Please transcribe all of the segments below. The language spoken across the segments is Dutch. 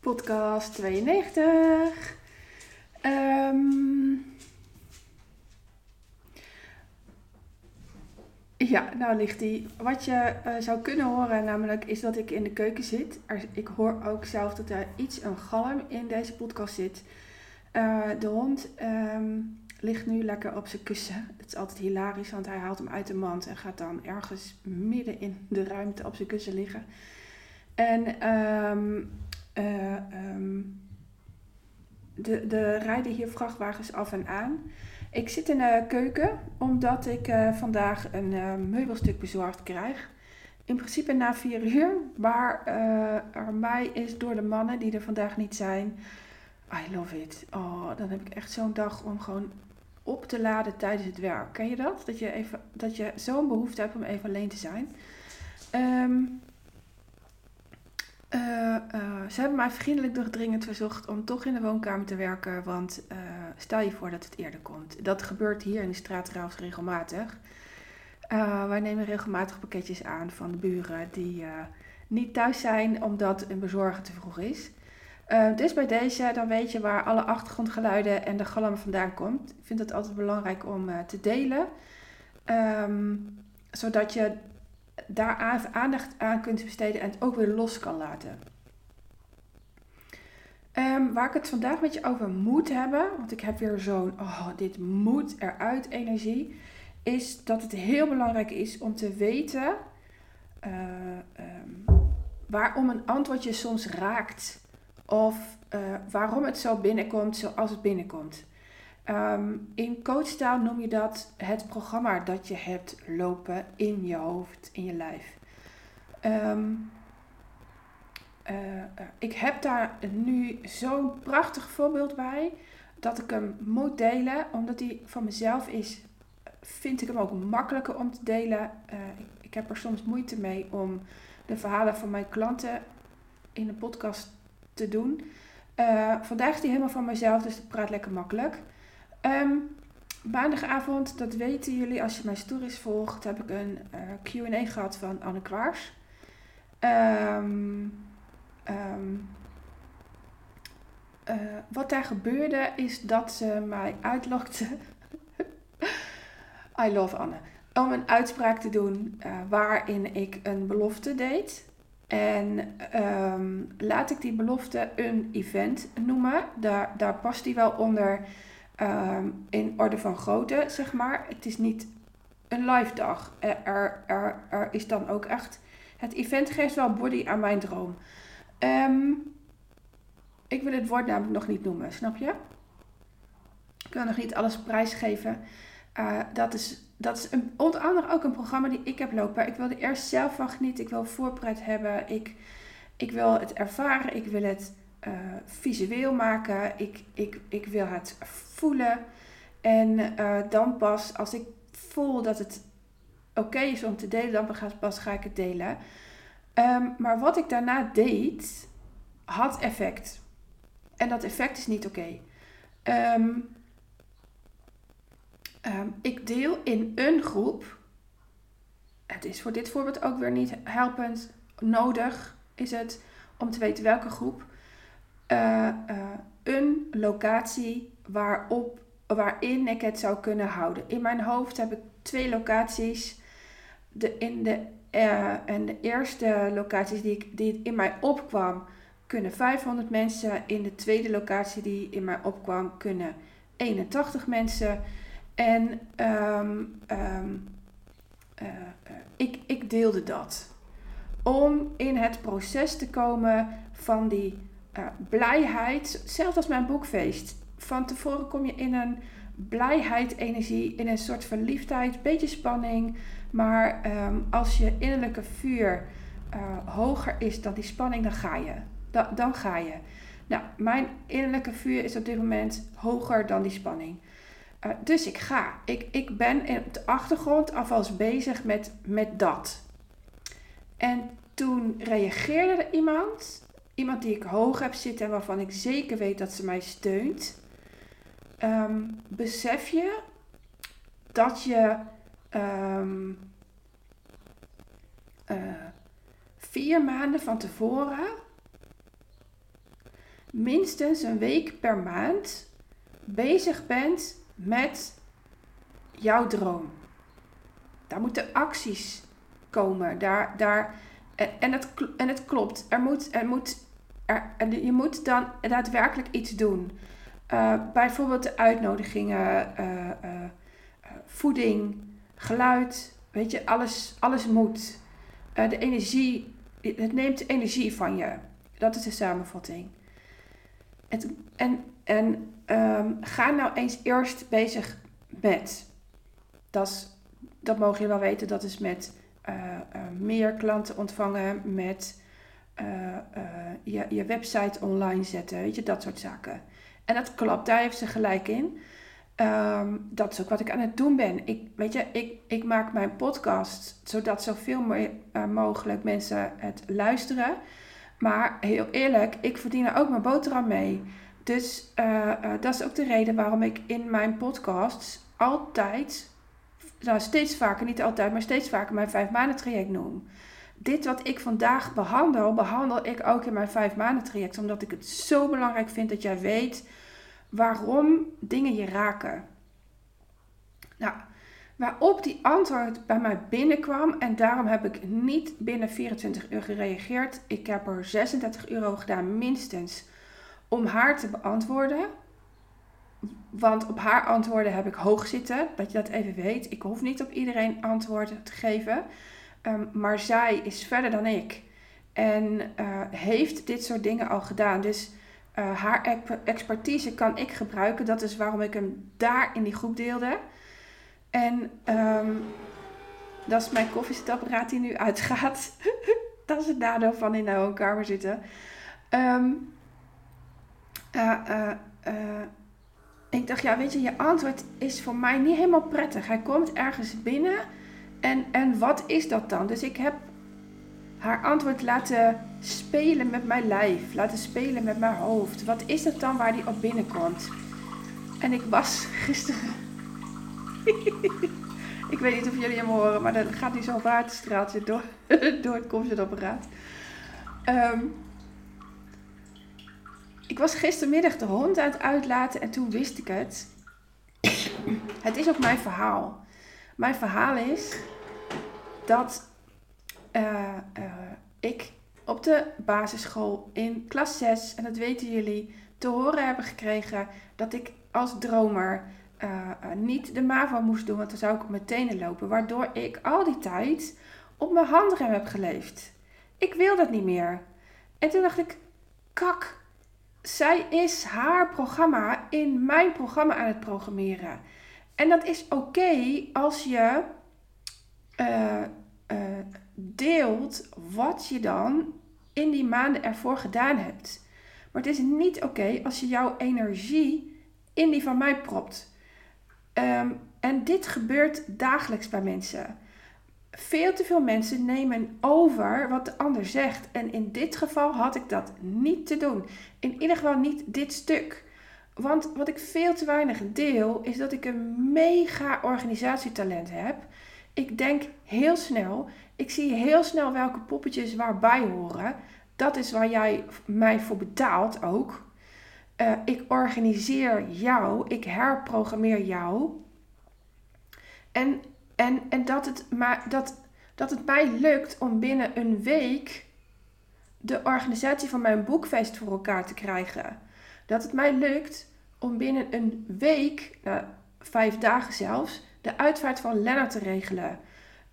podcast 92. Ehm, ja, nou ligt die. Wat je eh, zou kunnen horen, namelijk, is dat ik in de keuken zit. Ik hoor ook zelf dat er iets een galm in deze podcast zit. Eh, de hond ehm, ligt nu lekker op zijn kussen. Het is altijd hilarisch, want hij haalt hem uit de mand en gaat dan ergens midden in de ruimte op zijn kussen liggen. En um, uh, um, de, de rijden hier vrachtwagens af en aan. Ik zit in de keuken omdat ik uh, vandaag een uh, meubelstuk bezorgd krijg. In principe na vier uur, maar er mij is door de mannen die er vandaag niet zijn. I love it. Oh, dan heb ik echt zo'n dag om gewoon op te laden tijdens het werk. Ken je dat? Dat je, even, dat je zo'n behoefte hebt om even alleen te zijn. Um, uh, uh, ze hebben mij vriendelijk doordringend verzocht om toch in de woonkamer te werken, want uh, stel je voor dat het eerder komt. Dat gebeurt hier in de straat trouwens regelmatig. wij nemen regelmatig pakketjes aan van de buren die niet thuis zijn omdat een bezorger te vroeg is. dus bij deze, dan weet je waar alle achtergrondgeluiden en de galm vandaan komt. Ik vind het altijd belangrijk om te delen, um, zodat je daar aandacht aan kunt besteden en het ook weer los kan laten. Um, waar ik het vandaag met je over moet hebben, want ik heb weer zo'n, oh, dit moet eruit energie, is dat het heel belangrijk is om te weten uh, um, waarom een antwoordje soms raakt. Of uh, waarom het zo binnenkomt zoals het binnenkomt. Um, in coachtaal noem je dat het programma dat je hebt lopen in je hoofd, in je lijf. Um, uh, ik heb daar nu zo'n prachtig voorbeeld bij dat ik hem moet delen, omdat hij van mezelf is. Vind ik hem ook makkelijker om te delen. Uh, ik, ik heb er soms moeite mee om de verhalen van mijn klanten in een podcast te doen. Vandaag is die helemaal van mezelf, dus het praat lekker makkelijk. Um, maandagavond, dat weten jullie als je mijn stories volgt, heb ik een uh, Q&A gehad van Anne Kwaars. Um, um, uh, wat daar gebeurde is dat ze mij uitlokte. I love Anne. Om een uitspraak te doen uh, waarin ik een belofte deed. En laat ik die belofte een event noemen. Daar, daar past die wel onder um, in orde van grootte, zeg maar. Het is niet een live dag. Er, er, er is dan ook echt. Het event geeft wel body aan mijn droom. Um, ik wil het woord namelijk nog niet noemen, snap je? Ik wil nog niet alles prijsgeven. Uh, dat is, dat is een, onder andere ook een programma die ik heb lopen. Ik wil er eerst zelf van genieten. Ik wil voorbereid hebben. Ik, ik wil het ervaren. Ik wil het uh, visueel maken. Ik, ik, ik wil het voelen. En uh, dan pas als ik voel dat het oké is om te delen, dan pas ga ik het delen. Um, maar wat ik daarna deed, had effect. En dat effect is niet oké. Um, um, ik deel in een groep. Het is voor dit voorbeeld ook weer niet helpend nodig, is het om te weten welke groep uh, uh, een locatie waarop, waarin ik het zou kunnen houden. In mijn hoofd heb ik twee locaties. De, in de, uh, en de eerste locaties die, ik, die in mij opkwam, kunnen 500 mensen. In de tweede locatie die in mij opkwam, kunnen 81 mensen. En um, um, ik, ik deelde dat. Om in het proces te komen van die uh, blijheid, zelfs als mijn boekfeest. Van tevoren kom je in een blijheid, energie, in een soort verliefdheid, beetje spanning. Maar um, als je innerlijke vuur uh, hoger is dan die spanning, dan ga je. Da dan ga je. Nou, mijn innerlijke vuur is op dit moment hoger dan die spanning. Uh, dus ik ga. Ik, ik ben in de achtergrond alvast bezig met, met dat. En toen reageerde er iemand iemand die ik hoog heb zitten en waarvan ik zeker weet dat ze mij steunt, um, besef je dat je um, uh, vier maanden van tevoren minstens een week per maand bezig bent met jouw droom. Daar moeten acties komen. Daar, daar, en, het, en het klopt. Er moet, er moet, je moet dan daadwerkelijk iets doen. Uh, bijvoorbeeld de uitnodigingen, uh, uh, voeding, geluid. Weet je, alles, alles moet. de energie, het neemt energie van je. Dat is de samenvatting. Het, en en um, ga nou eens eerst bezig met. Dat, dat mogen je wel weten, dat is met meer klanten ontvangen, met je, je website online zetten, weet je, dat soort zaken. En dat klopt, daar heeft ze gelijk in. Um, dat is ook wat ik aan het doen ben. Ik, weet je, ik, ik maak mijn podcast zodat zoveel mogelijk mensen het luisteren. Maar heel eerlijk, ik verdien er ook mijn boterham mee. Dus dat is ook de reden waarom ik in mijn podcasts altijd, nou steeds vaker, niet altijd, maar steeds vaker mijn vijf maanden traject noem. Dit wat ik vandaag behandel, behandel ik ook in mijn vijf maanden traject. Omdat ik het zo belangrijk vind dat jij weet waarom dingen je raken. Nou, waarop die antwoord bij mij binnenkwam en daarom heb ik niet binnen 24 uur gereageerd. Ik heb er 36 euro gedaan, minstens om haar te beantwoorden. Want op haar antwoorden heb ik hoog zitten, dat je dat even weet. Ik hoef niet op iedereen antwoorden te geven. Ehm, maar zij is verder dan ik. En uh, heeft dit soort dingen al gedaan. Dus uh, haar expertise kan ik gebruiken. Dat is waarom ik hem daar in die groep deelde. En um, dat is mijn koffiezetapparaat die nu uitgaat. dat is het nadeel van in de woonkamer zitten. Um, uh, ik dacht, ja, weet je, je antwoord is voor mij niet helemaal prettig. Hij komt ergens binnen en, en wat is dat dan? Dus ik heb haar antwoord laten spelen met mijn lijf, laten spelen met mijn hoofd. Wat is het dan waar die op binnenkomt? En ik was gisteren. ik weet niet of jullie hem horen, maar er gaat nu zo'n waterstraaltje door, door het koffiezetapparaat. Um, ik was gistermiddag de hond aan het uitlaten en toen wist ik het. Het is ook mijn verhaal. Mijn verhaal is dat uh, uh, ik op de basisschool in klas 6, en dat weten jullie, te horen hebben gekregen dat ik als dromer uh, niet de MAVO moest doen, want dan zou ik op mijn lopen. Waardoor ik al die tijd op mijn handrem heb geleefd. Ik wil dat niet meer. En toen dacht ik, kak, zij is haar programma in mijn programma aan het programmeren. En dat is oké als je uh, uh, deelt wat je dan in die maanden ervoor gedaan hebt. Maar het is niet oké als je jouw energie in die van mij propt. Um, en dit gebeurt dagelijks bij mensen veel te veel mensen nemen over wat de ander zegt. En in dit geval had ik dat niet te doen. In ieder geval niet dit stuk. Want wat ik veel te weinig deel, is dat ik een mega organisatietalent heb. Ik denk heel snel. Ik zie heel snel welke poppetjes waarbij horen. Dat is waar jij mij voor betaalt ook. Uh, ik organiseer jou. Ik herprogrammeer jou. En en, en dat, het, maar dat, dat het mij lukt om binnen een week de organisatie van mijn boekfeest voor elkaar te krijgen. Dat het mij lukt om binnen een week, nou, vijf dagen zelfs, de uitvaart van Lennart te regelen.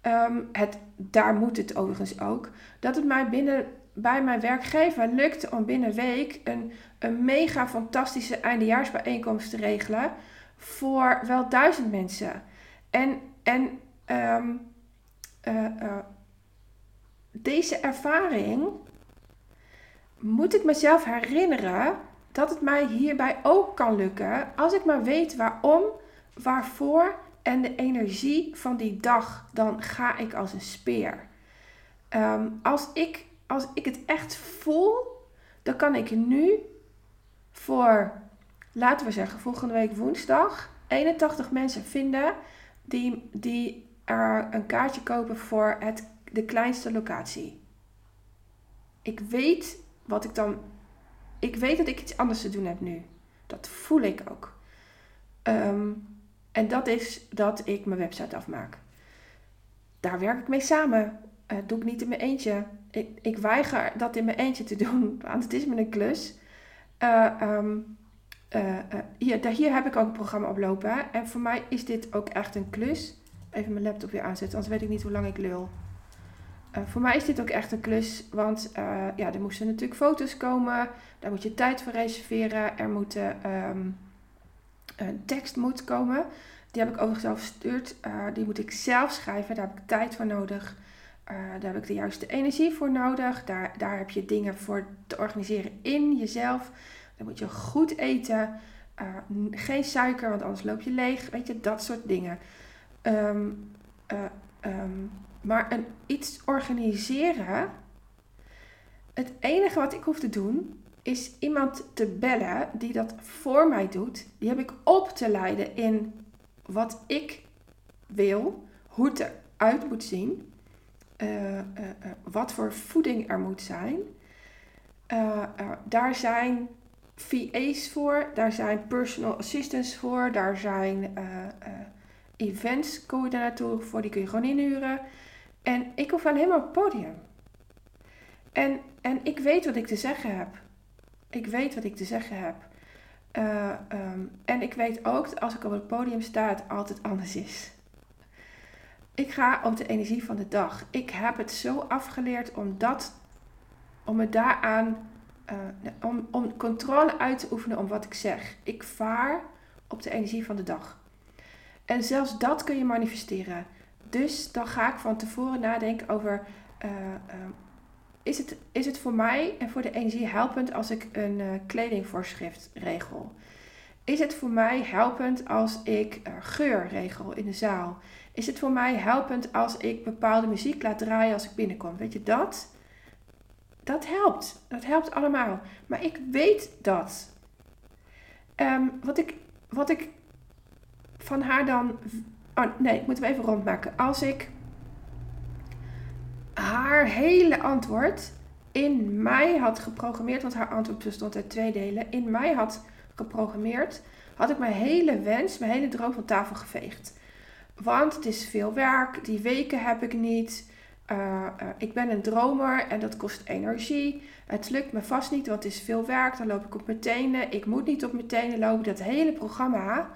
Ehm, het, daar moet het overigens ook. Dat het mij binnen bij mijn werkgever lukt om binnen een week een, een mega fantastische eindejaarsbijeenkomst te regelen voor wel duizend mensen. En en um, uh, uh, deze ervaring moet ik mezelf herinneren dat het mij hierbij ook kan lukken als ik maar weet waarom, waarvoor en de energie van die dag, dan ga ik als een speer. Um, als, ik, als ik het echt voel, dan kan ik nu voor, laten we zeggen, volgende week woensdag 81 mensen vinden die, die er een kaartje kopen voor het, de kleinste locatie. Ik weet wat ik dan ik weet dat ik iets anders te doen heb nu. Dat voel ik ook. Ehm, en dat is dat ik mijn website afmaak. Daar werk ik mee samen. Uh, doe ik niet in mijn eentje. Ik, ik, weiger dat in mijn eentje te doen, want het is me een klus. Uh, hier, hier heb ik ook een programma op lopen. En voor mij is dit ook echt een klus. Even mijn laptop weer aanzetten, anders weet ik niet hoe lang ik lul. Voor mij is dit ook echt een klus, want ja, er moesten natuurlijk foto's komen. Daar moet je tijd voor reserveren. Er moet um, een tekst moet komen. Die heb ik overigens zelf verstuurd. die moet ik zelf schrijven. Daar heb ik tijd voor nodig. Daar heb ik de juiste energie voor nodig. Daar, daar heb je dingen voor te organiseren in jezelf. Dan moet je goed eten. Geen suiker, want anders loop je leeg. Weet je, dat soort dingen. Um, maar een, iets organiseren. Het enige wat ik hoef te doen, is iemand te bellen die dat voor mij doet. Die heb ik op te leiden in wat ik wil, hoe het eruit moet zien. Uh, wat voor voeding er moet zijn. daar zijn VA's voor, daar zijn personal assistants voor, daar zijn events coördinatoren voor, die kun je gewoon inhuren. En ik hoef alleen maar op het podium. En, en ik weet wat ik te zeggen heb. Ik weet wat ik te zeggen heb. Uh, um, en ik weet ook dat als ik op het podium sta, het altijd anders is. Ik ga op de energie van de dag. Ik heb het zo afgeleerd om dat, om me daaraan, uh, om, om controle uit te oefenen om wat ik zeg. Ik vaar op de energie van de dag. En zelfs dat kun je manifesteren. Dus dan ga ik van tevoren nadenken over, uh, uh, is, het, is het voor mij en voor de energie helpend als ik een kledingvoorschrift regel? Is het voor mij helpend als ik geur regel in de zaal? is het voor mij helpend als ik bepaalde muziek laat draaien als ik binnenkom. Weet je dat? Dat helpt. Dat helpt allemaal. Maar ik weet dat. Um, wat, ik, wat ik van haar dan. Oh, nee, ik moet hem even rondmaken. Als ik haar hele antwoord in mij had geprogrammeerd, want haar antwoord bestond uit twee delen, in mij had geprogrammeerd, had ik mijn hele wens, mijn hele droom van tafel geveegd. Want het is veel werk, die weken heb ik niet. Uh, uh, ik ben een dromer en dat kost energie. Het lukt me vast niet, want het is veel werk. Dan loop ik op mijn tenen. Ik moet niet op mijn tenen lopen. Dat hele programma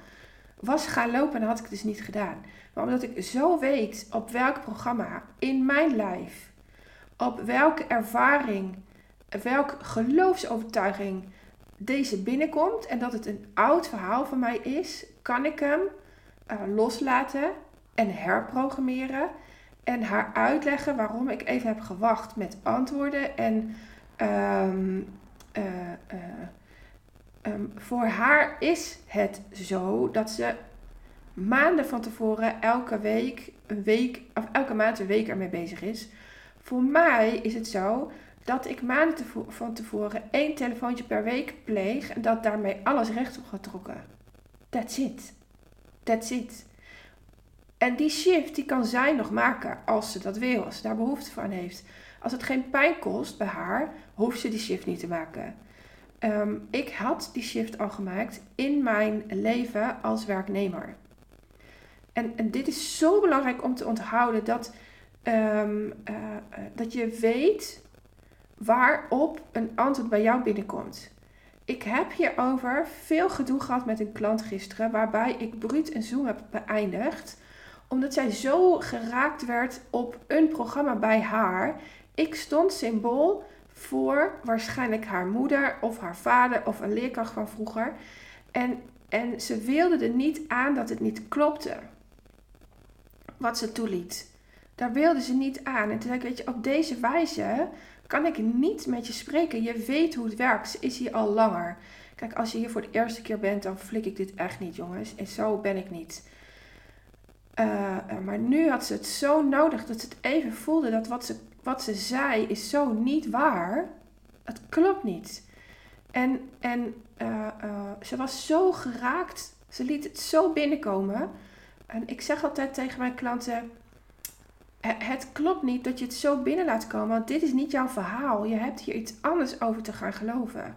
was gaan lopen en dat had ik dus niet gedaan. Maar omdat ik zo weet op welk programma in mijn lijf, op welke ervaring, welke geloofsovertuiging deze binnenkomt en dat het een oud verhaal van mij is, kan ik hem uh, loslaten en herprogrammeren. En haar uitleggen waarom ik even heb gewacht met antwoorden. En um, uh, um, voor haar is het zo dat ze maanden van tevoren elke week een week, of elke maand een week ermee bezig is. Voor mij is het zo dat ik maanden van tevoren één telefoontje per week pleeg en dat daarmee alles rechtop gaat trokken. That's it. That's it. En die shift die kan zij nog maken als ze dat wil, als ze daar behoefte van heeft. Als het geen pijn kost bij haar, hoeft ze die shift niet te maken. Ehm, ik had die shift al gemaakt in mijn leven als werknemer. En, dit is zo belangrijk om te onthouden dat, um, uh, dat je weet waarop een antwoord bij jou binnenkomt. Ik heb hierover veel gedoe gehad met een klant gisteren, waarbij ik bruut en zoom heb beëindigd, omdat zij zo geraakt werd op een programma bij haar. Ik stond symbool voor waarschijnlijk haar moeder of haar vader of een leerkracht van vroeger. En, en ze wilde er niet aan dat het niet klopte wat ze toeliet. Daar wilde ze niet aan. En toen zei ik, weet je, op deze wijze kan ik niet met je spreken. Je weet hoe het werkt. Ze is hier al langer. Kijk, als je hier voor de eerste keer bent, dan flik ik dit echt niet, jongens. En zo ben ik niet. Uh, maar nu had ze het zo nodig dat ze het even voelde dat wat ze, wat ze zei is zo niet waar. Het klopt niet. En, en uh, uh, ze was zo geraakt. Ze liet het zo binnenkomen. En ik zeg altijd tegen mijn klanten: het klopt niet dat je het zo binnen laat komen, want dit is niet jouw verhaal. Je hebt hier iets anders over te gaan geloven.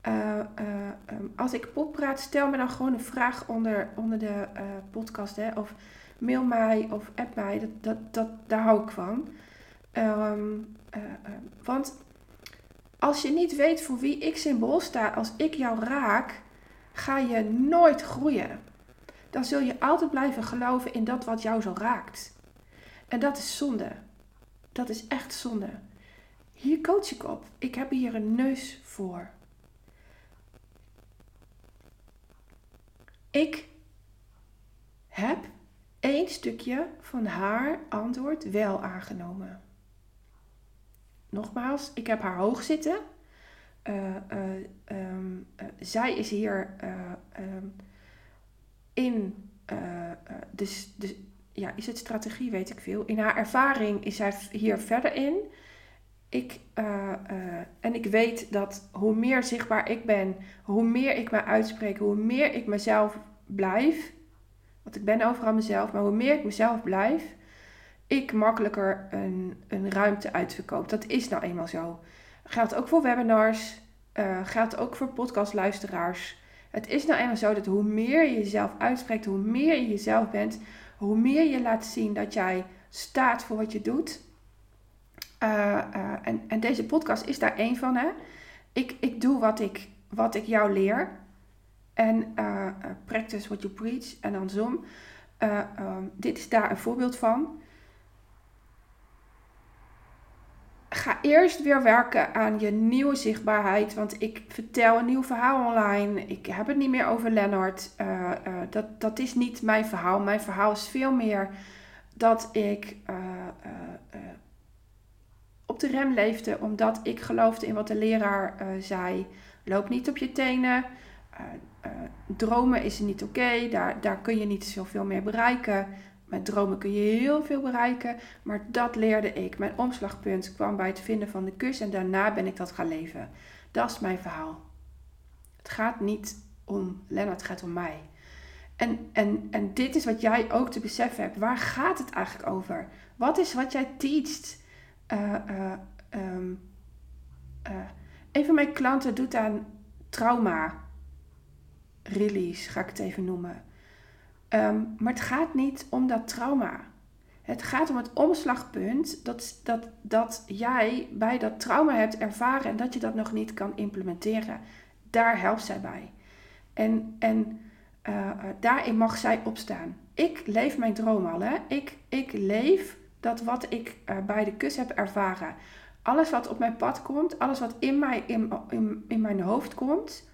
eh, ehm, als ik pop praat, stel me dan gewoon een vraag onder, onder de podcast. Hè? Of mail mij of app mij. Dat, dat, dat, daar hou ik van. Ehm, want als je niet weet voor wie ik symbool sta, als ik jou raak, ga je nooit groeien. Dan zul je altijd blijven geloven in dat wat jou zo raakt. En dat is zonde. Dat is echt zonde. Hier coach ik op. Ik heb hier een neus voor. Ik heb één stukje van haar antwoord wel aangenomen. Nogmaals, ik heb haar hoog zitten. Uh, uh, um, uh, zij is hier um, in dus, dus, ja, is het strategie, weet ik veel. In haar ervaring is zij hier verder in. Ik, en ik weet dat hoe meer zichtbaar ik ben, hoe meer ik me uitspreek, hoe meer ik mezelf blijf. Want ik ben overal mezelf, maar hoe meer ik mezelf blijf, ik makkelijker een, een ruimte uitverkoop. Dat is nou eenmaal zo. Geldt ook voor webinars, uh, ook voor podcastluisteraars. Het is nou eenmaal zo dat hoe meer je jezelf uitspreekt, hoe meer je jezelf bent, hoe meer je laat zien dat jij staat voor wat je doet. Uh, uh, en, en deze podcast is daar één van. Hè? Ik, ik doe wat ik, wat ik jou leer. En practice what you preach. En andersom. Um, dit is daar een voorbeeld van. Ga eerst weer werken aan je nieuwe zichtbaarheid. Want ik vertel een nieuw verhaal online. Ik heb het niet meer over Lennart. Uh, dat, dat is niet mijn verhaal. Mijn verhaal is veel meer dat ik uh, op de rem leefde. Omdat ik geloofde in wat de leraar zei. Loop niet op je tenen. dromen is niet oké. Daar, daar kun je niet zoveel meer bereiken. Met dromen kun je heel veel bereiken, maar dat leerde ik. Mijn omslagpunt kwam bij het vinden van de kus en daarna ben ik dat gaan leven. Dat is mijn verhaal. Het gaat niet om Lennart, het gaat om mij. En, en, en dit is wat jij ook te beseffen hebt. Waar gaat het eigenlijk over? Wat is wat jij teacht? Uh, een van mijn klanten doet aan trauma release, ga ik het even noemen. Ehm, maar het gaat niet om dat trauma. Het gaat om het omslagpunt dat, dat, dat jij bij dat trauma hebt ervaren en dat je dat nog niet kan implementeren. Daar helpt zij bij. En, en uh, daarin mag zij opstaan. Ik leef mijn droom al. Hè? Ik, ik leef dat wat ik uh, bij de kus heb ervaren. Alles wat op mijn pad komt, alles wat in, mij, in, in mijn hoofd komt,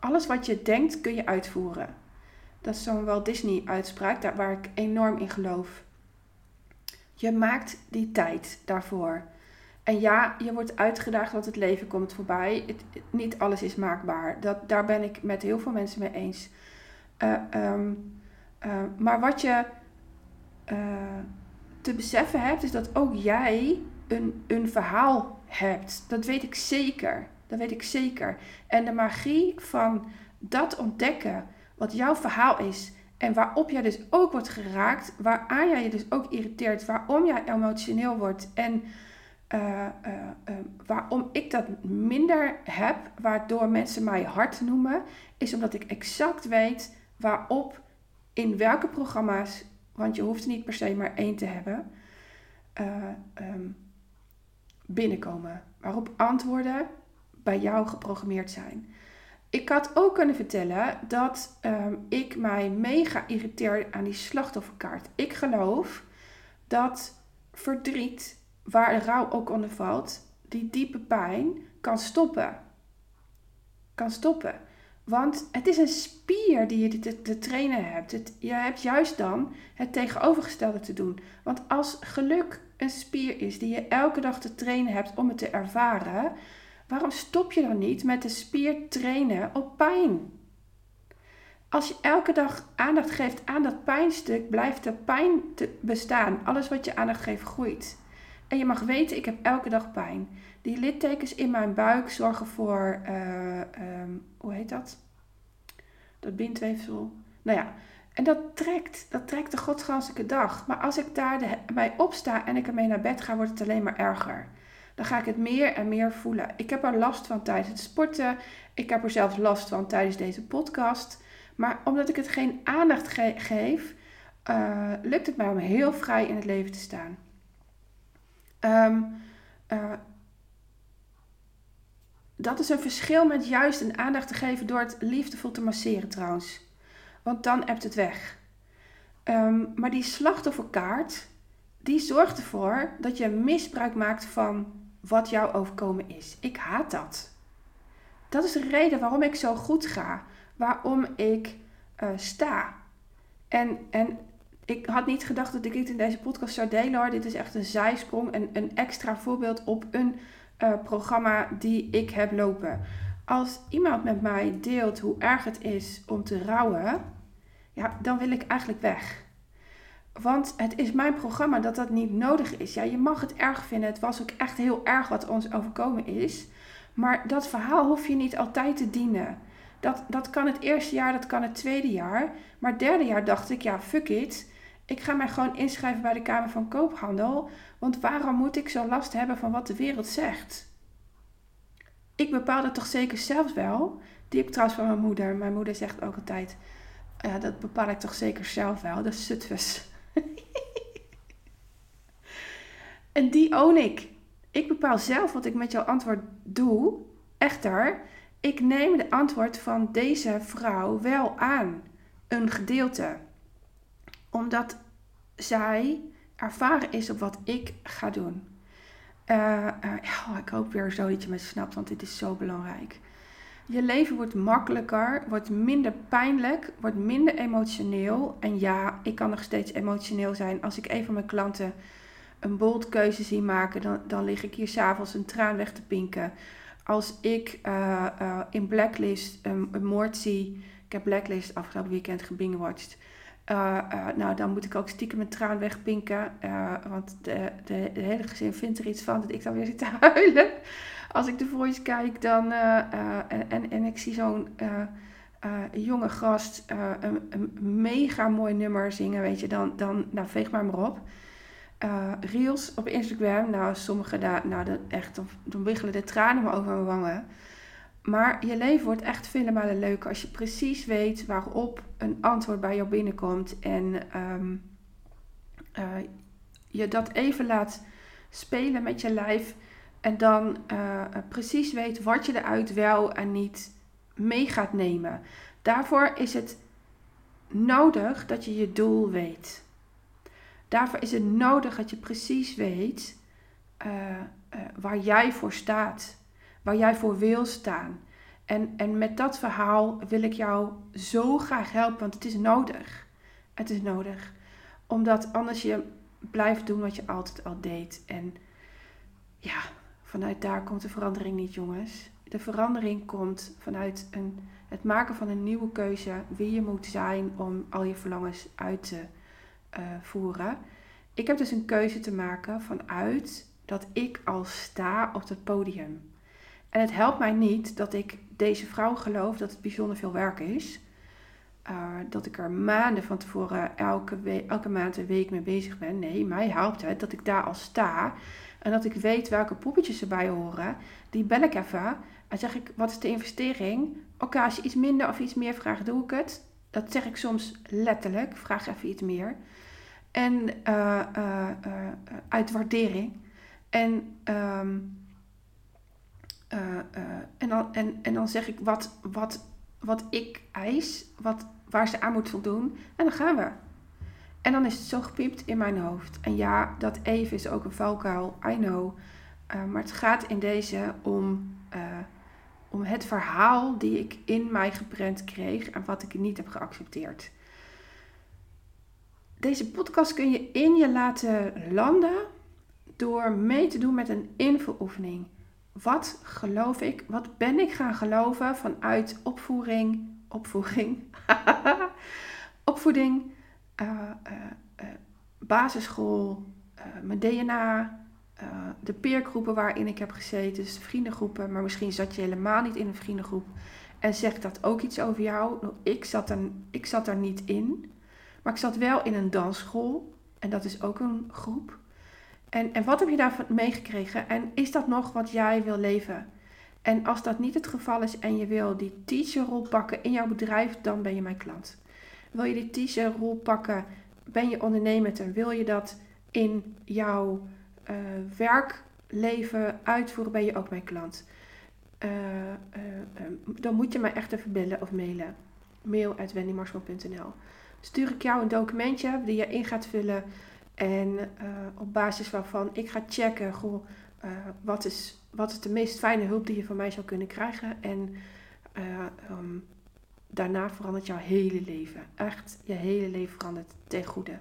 alles wat je denkt kun je uitvoeren. Dat is zo'n Walt Disney uitspraak, daar waar ik enorm in geloof. Je maakt die tijd daarvoor. En ja, je wordt uitgedaagd, want het leven komt voorbij. Het, niet alles is maakbaar. Dat, daar ben ik met heel veel mensen mee eens. Uh, um, uh, maar wat je uh, te beseffen hebt, is dat ook jij een, een verhaal hebt. Dat weet ik zeker. Dat weet ik zeker. En de magie van dat ontdekken wat jouw verhaal is en waarop jij dus ook wordt geraakt, waaraan jij je dus ook irriteert, waarom jij emotioneel wordt en uh, uh, waarom ik dat minder heb, waardoor mensen mij hard noemen, is omdat ik exact weet waarop in welke programma's, want je hoeft niet per se maar één te hebben, um, binnenkomen. Waarop antwoorden bij jou geprogrammeerd zijn. Ik had ook kunnen vertellen dat um, ik mij mega irriteer aan die slachtofferkaart. Ik geloof dat verdriet, waar de rouw ook onder valt, die diepe pijn kan stoppen. Kan stoppen. Want het is een spier die je te, trainen hebt. Je hebt juist dan het tegenovergestelde te doen. Want als geluk een spier is die je elke dag te trainen hebt om het te ervaren, Waarom stop je dan niet met de spier trainen op pijn? Als je elke dag aandacht geeft aan dat pijnstuk, blijft de pijn bestaan. Alles wat je aandacht geeft, groeit. En je mag weten, ik heb elke dag pijn. Die littekens in mijn buik zorgen voor, uh, um, hoe heet dat? Dat bindweefsel. Nou ja, en dat trekt, dat trekt de godsganselijke dag. Maar als ik daar opsta en ik ermee naar bed ga, wordt het alleen maar erger. Dan ga ik het meer en meer voelen. Ik heb er last van tijdens het sporten. Ik heb er zelfs last van tijdens deze podcast. Maar omdat ik het geen aandacht geef, uh, lukt het mij om heel vrij in het leven te staan. Um, dat is een verschil met juist een aandacht te geven door het liefdevol te masseren trouwens. Want dan hebt het weg. Um, maar die slachtofferkaart, die zorgt ervoor dat je misbruik maakt van wat jou overkomen is. Ik haat dat. Dat is de reden waarom ik zo goed ga. Waarom ik uh, sta. En, en ik had niet gedacht dat ik dit in deze podcast zou delen hoor. Dit is echt een zijsprong. Een, een extra voorbeeld op een uh, programma die ik heb lopen. Als iemand met mij deelt hoe erg het is om te rouwen, ja, dan wil ik eigenlijk weg. Want het is mijn programma dat dat niet nodig is. Ja, je mag het erg vinden. Het was ook echt heel erg wat ons overkomen is. Maar dat verhaal hoef je niet altijd te dienen. Dat, dat kan het eerste jaar, dat kan het tweede jaar. Maar het derde jaar dacht ik, ja, fuck it. Ik ga mij gewoon inschrijven bij de Kamer van Koophandel. Want waarom moet ik zo last hebben van wat de wereld zegt? Ik bepaal dat toch zeker zelf wel. Die ik trouwens van mijn moeder. Mijn moeder zegt ook altijd: ja, dat bepaal ik toch zeker zelf wel. Dat is. En die own ik. Ik bepaal zelf wat ik met jouw antwoord doe. Echter, ik neem de antwoord van deze vrouw wel aan. Een gedeelte. Omdat zij ervaren is op wat ik ga doen. Uh, uh, ik hoop weer zo dat je me snapt, want dit is zo belangrijk. Je leven wordt makkelijker, wordt minder pijnlijk, wordt minder emotioneel. En ja, ik kan nog steeds emotioneel zijn. Als ik een van mijn klanten een bold keuze zie maken, dan, dan lig ik hier s'avonds een traan weg te pinken. Als ik uh, in Blacklist een, moord zie, ik heb Blacklist afgelopen weekend gebingewatcht. Uh, nou, dan moet ik ook stiekem een traan wegpinken. Want de, de, de, hele gezin vindt er iets van dat ik dan weer zit te huilen. Als ik de voice kijk dan, en, en, en ik zie zo'n jonge gast een, een, mega mooi nummer zingen, weet je, dan, dan nou, veeg maar maar op. reels op Instagram, nou, sommige daar, nou, dan, echt, dan, wiggelen de tranen me over mijn wangen. Maar je leven wordt echt vele malen leuker als je precies weet waarop een antwoord bij jou binnenkomt. En uh, je dat even laat spelen met je lijf. En dan uh, precies weet wat je eruit wel en niet mee gaat nemen. Daarvoor is het nodig dat je je doel weet. Daarvoor is het nodig dat je precies weet uh, waar jij voor staat waar jij voor wil staan. En, en met dat verhaal wil ik jou zo graag helpen, want het is nodig. Het is nodig. Omdat anders je blijft doen wat je altijd al deed. En ja, vanuit daar komt de verandering niet, jongens. De verandering komt vanuit een, het maken van een nieuwe keuze, wie je moet zijn om al je verlangens uit te uh, voeren. Ik heb dus een keuze te maken vanuit dat ik al sta op het podium. En het helpt mij niet dat ik deze vrouw geloof dat het bijzonder veel werk is. Uh, dat ik er maanden van tevoren elke, elke maand een week mee bezig ben. Nee, mij helpt het dat ik daar al sta. En dat ik weet welke poppetjes erbij horen. Die bel ik even. En zeg ik, wat is de investering? Oké, als je iets minder of iets meer vraagt, doe ik het. Dat zeg ik soms letterlijk. Vraag even iets meer. En uh, uit waardering. En... Uh, en, dan, en, en dan zeg ik wat, wat, wat ik eis, wat, waar ze aan moet voldoen. En dan gaan we. En dan is het zo gepiept in mijn hoofd. En ja, dat even is ook een valkuil, I know. Uh, maar het gaat in deze om, om het verhaal die ik in mij geprent kreeg en wat ik niet heb geaccepteerd. Deze podcast kun je in je laten landen door mee te doen met een invuloefening wat geloof ik? Wat ben ik gaan geloven vanuit opvoeding, opvoeding, opvoeding, basisschool, mijn DNA, de peergroepen waarin ik heb gezeten, dus de vriendengroepen, maar misschien zat je helemaal niet in een vriendengroep. En zegt dat ook iets over jou? Nou, ik zat, er, ik zat er niet in, maar ik zat wel in een dansschool en dat is ook een groep. En, en wat heb je daarvan meegekregen? En is dat nog wat jij wil leven? En als dat niet het geval is en je wil die teacherrol pakken in jouw bedrijf, dan ben je mijn klant. Wil je die teacherrol pakken, ben je ondernemer en wil je dat in jouw uh, werkleven uitvoeren, ben je ook mijn klant. Uh, dan moet je mij echt even bellen of mailen. Mail Stuur ik jou een documentje die je in gaat vullen. En op basis waarvan ik ga checken, goh, wat, is, wat is de meest fijne hulp die je van mij zou kunnen krijgen. En um, daarna verandert jouw hele leven. Echt, je hele leven verandert ten goede.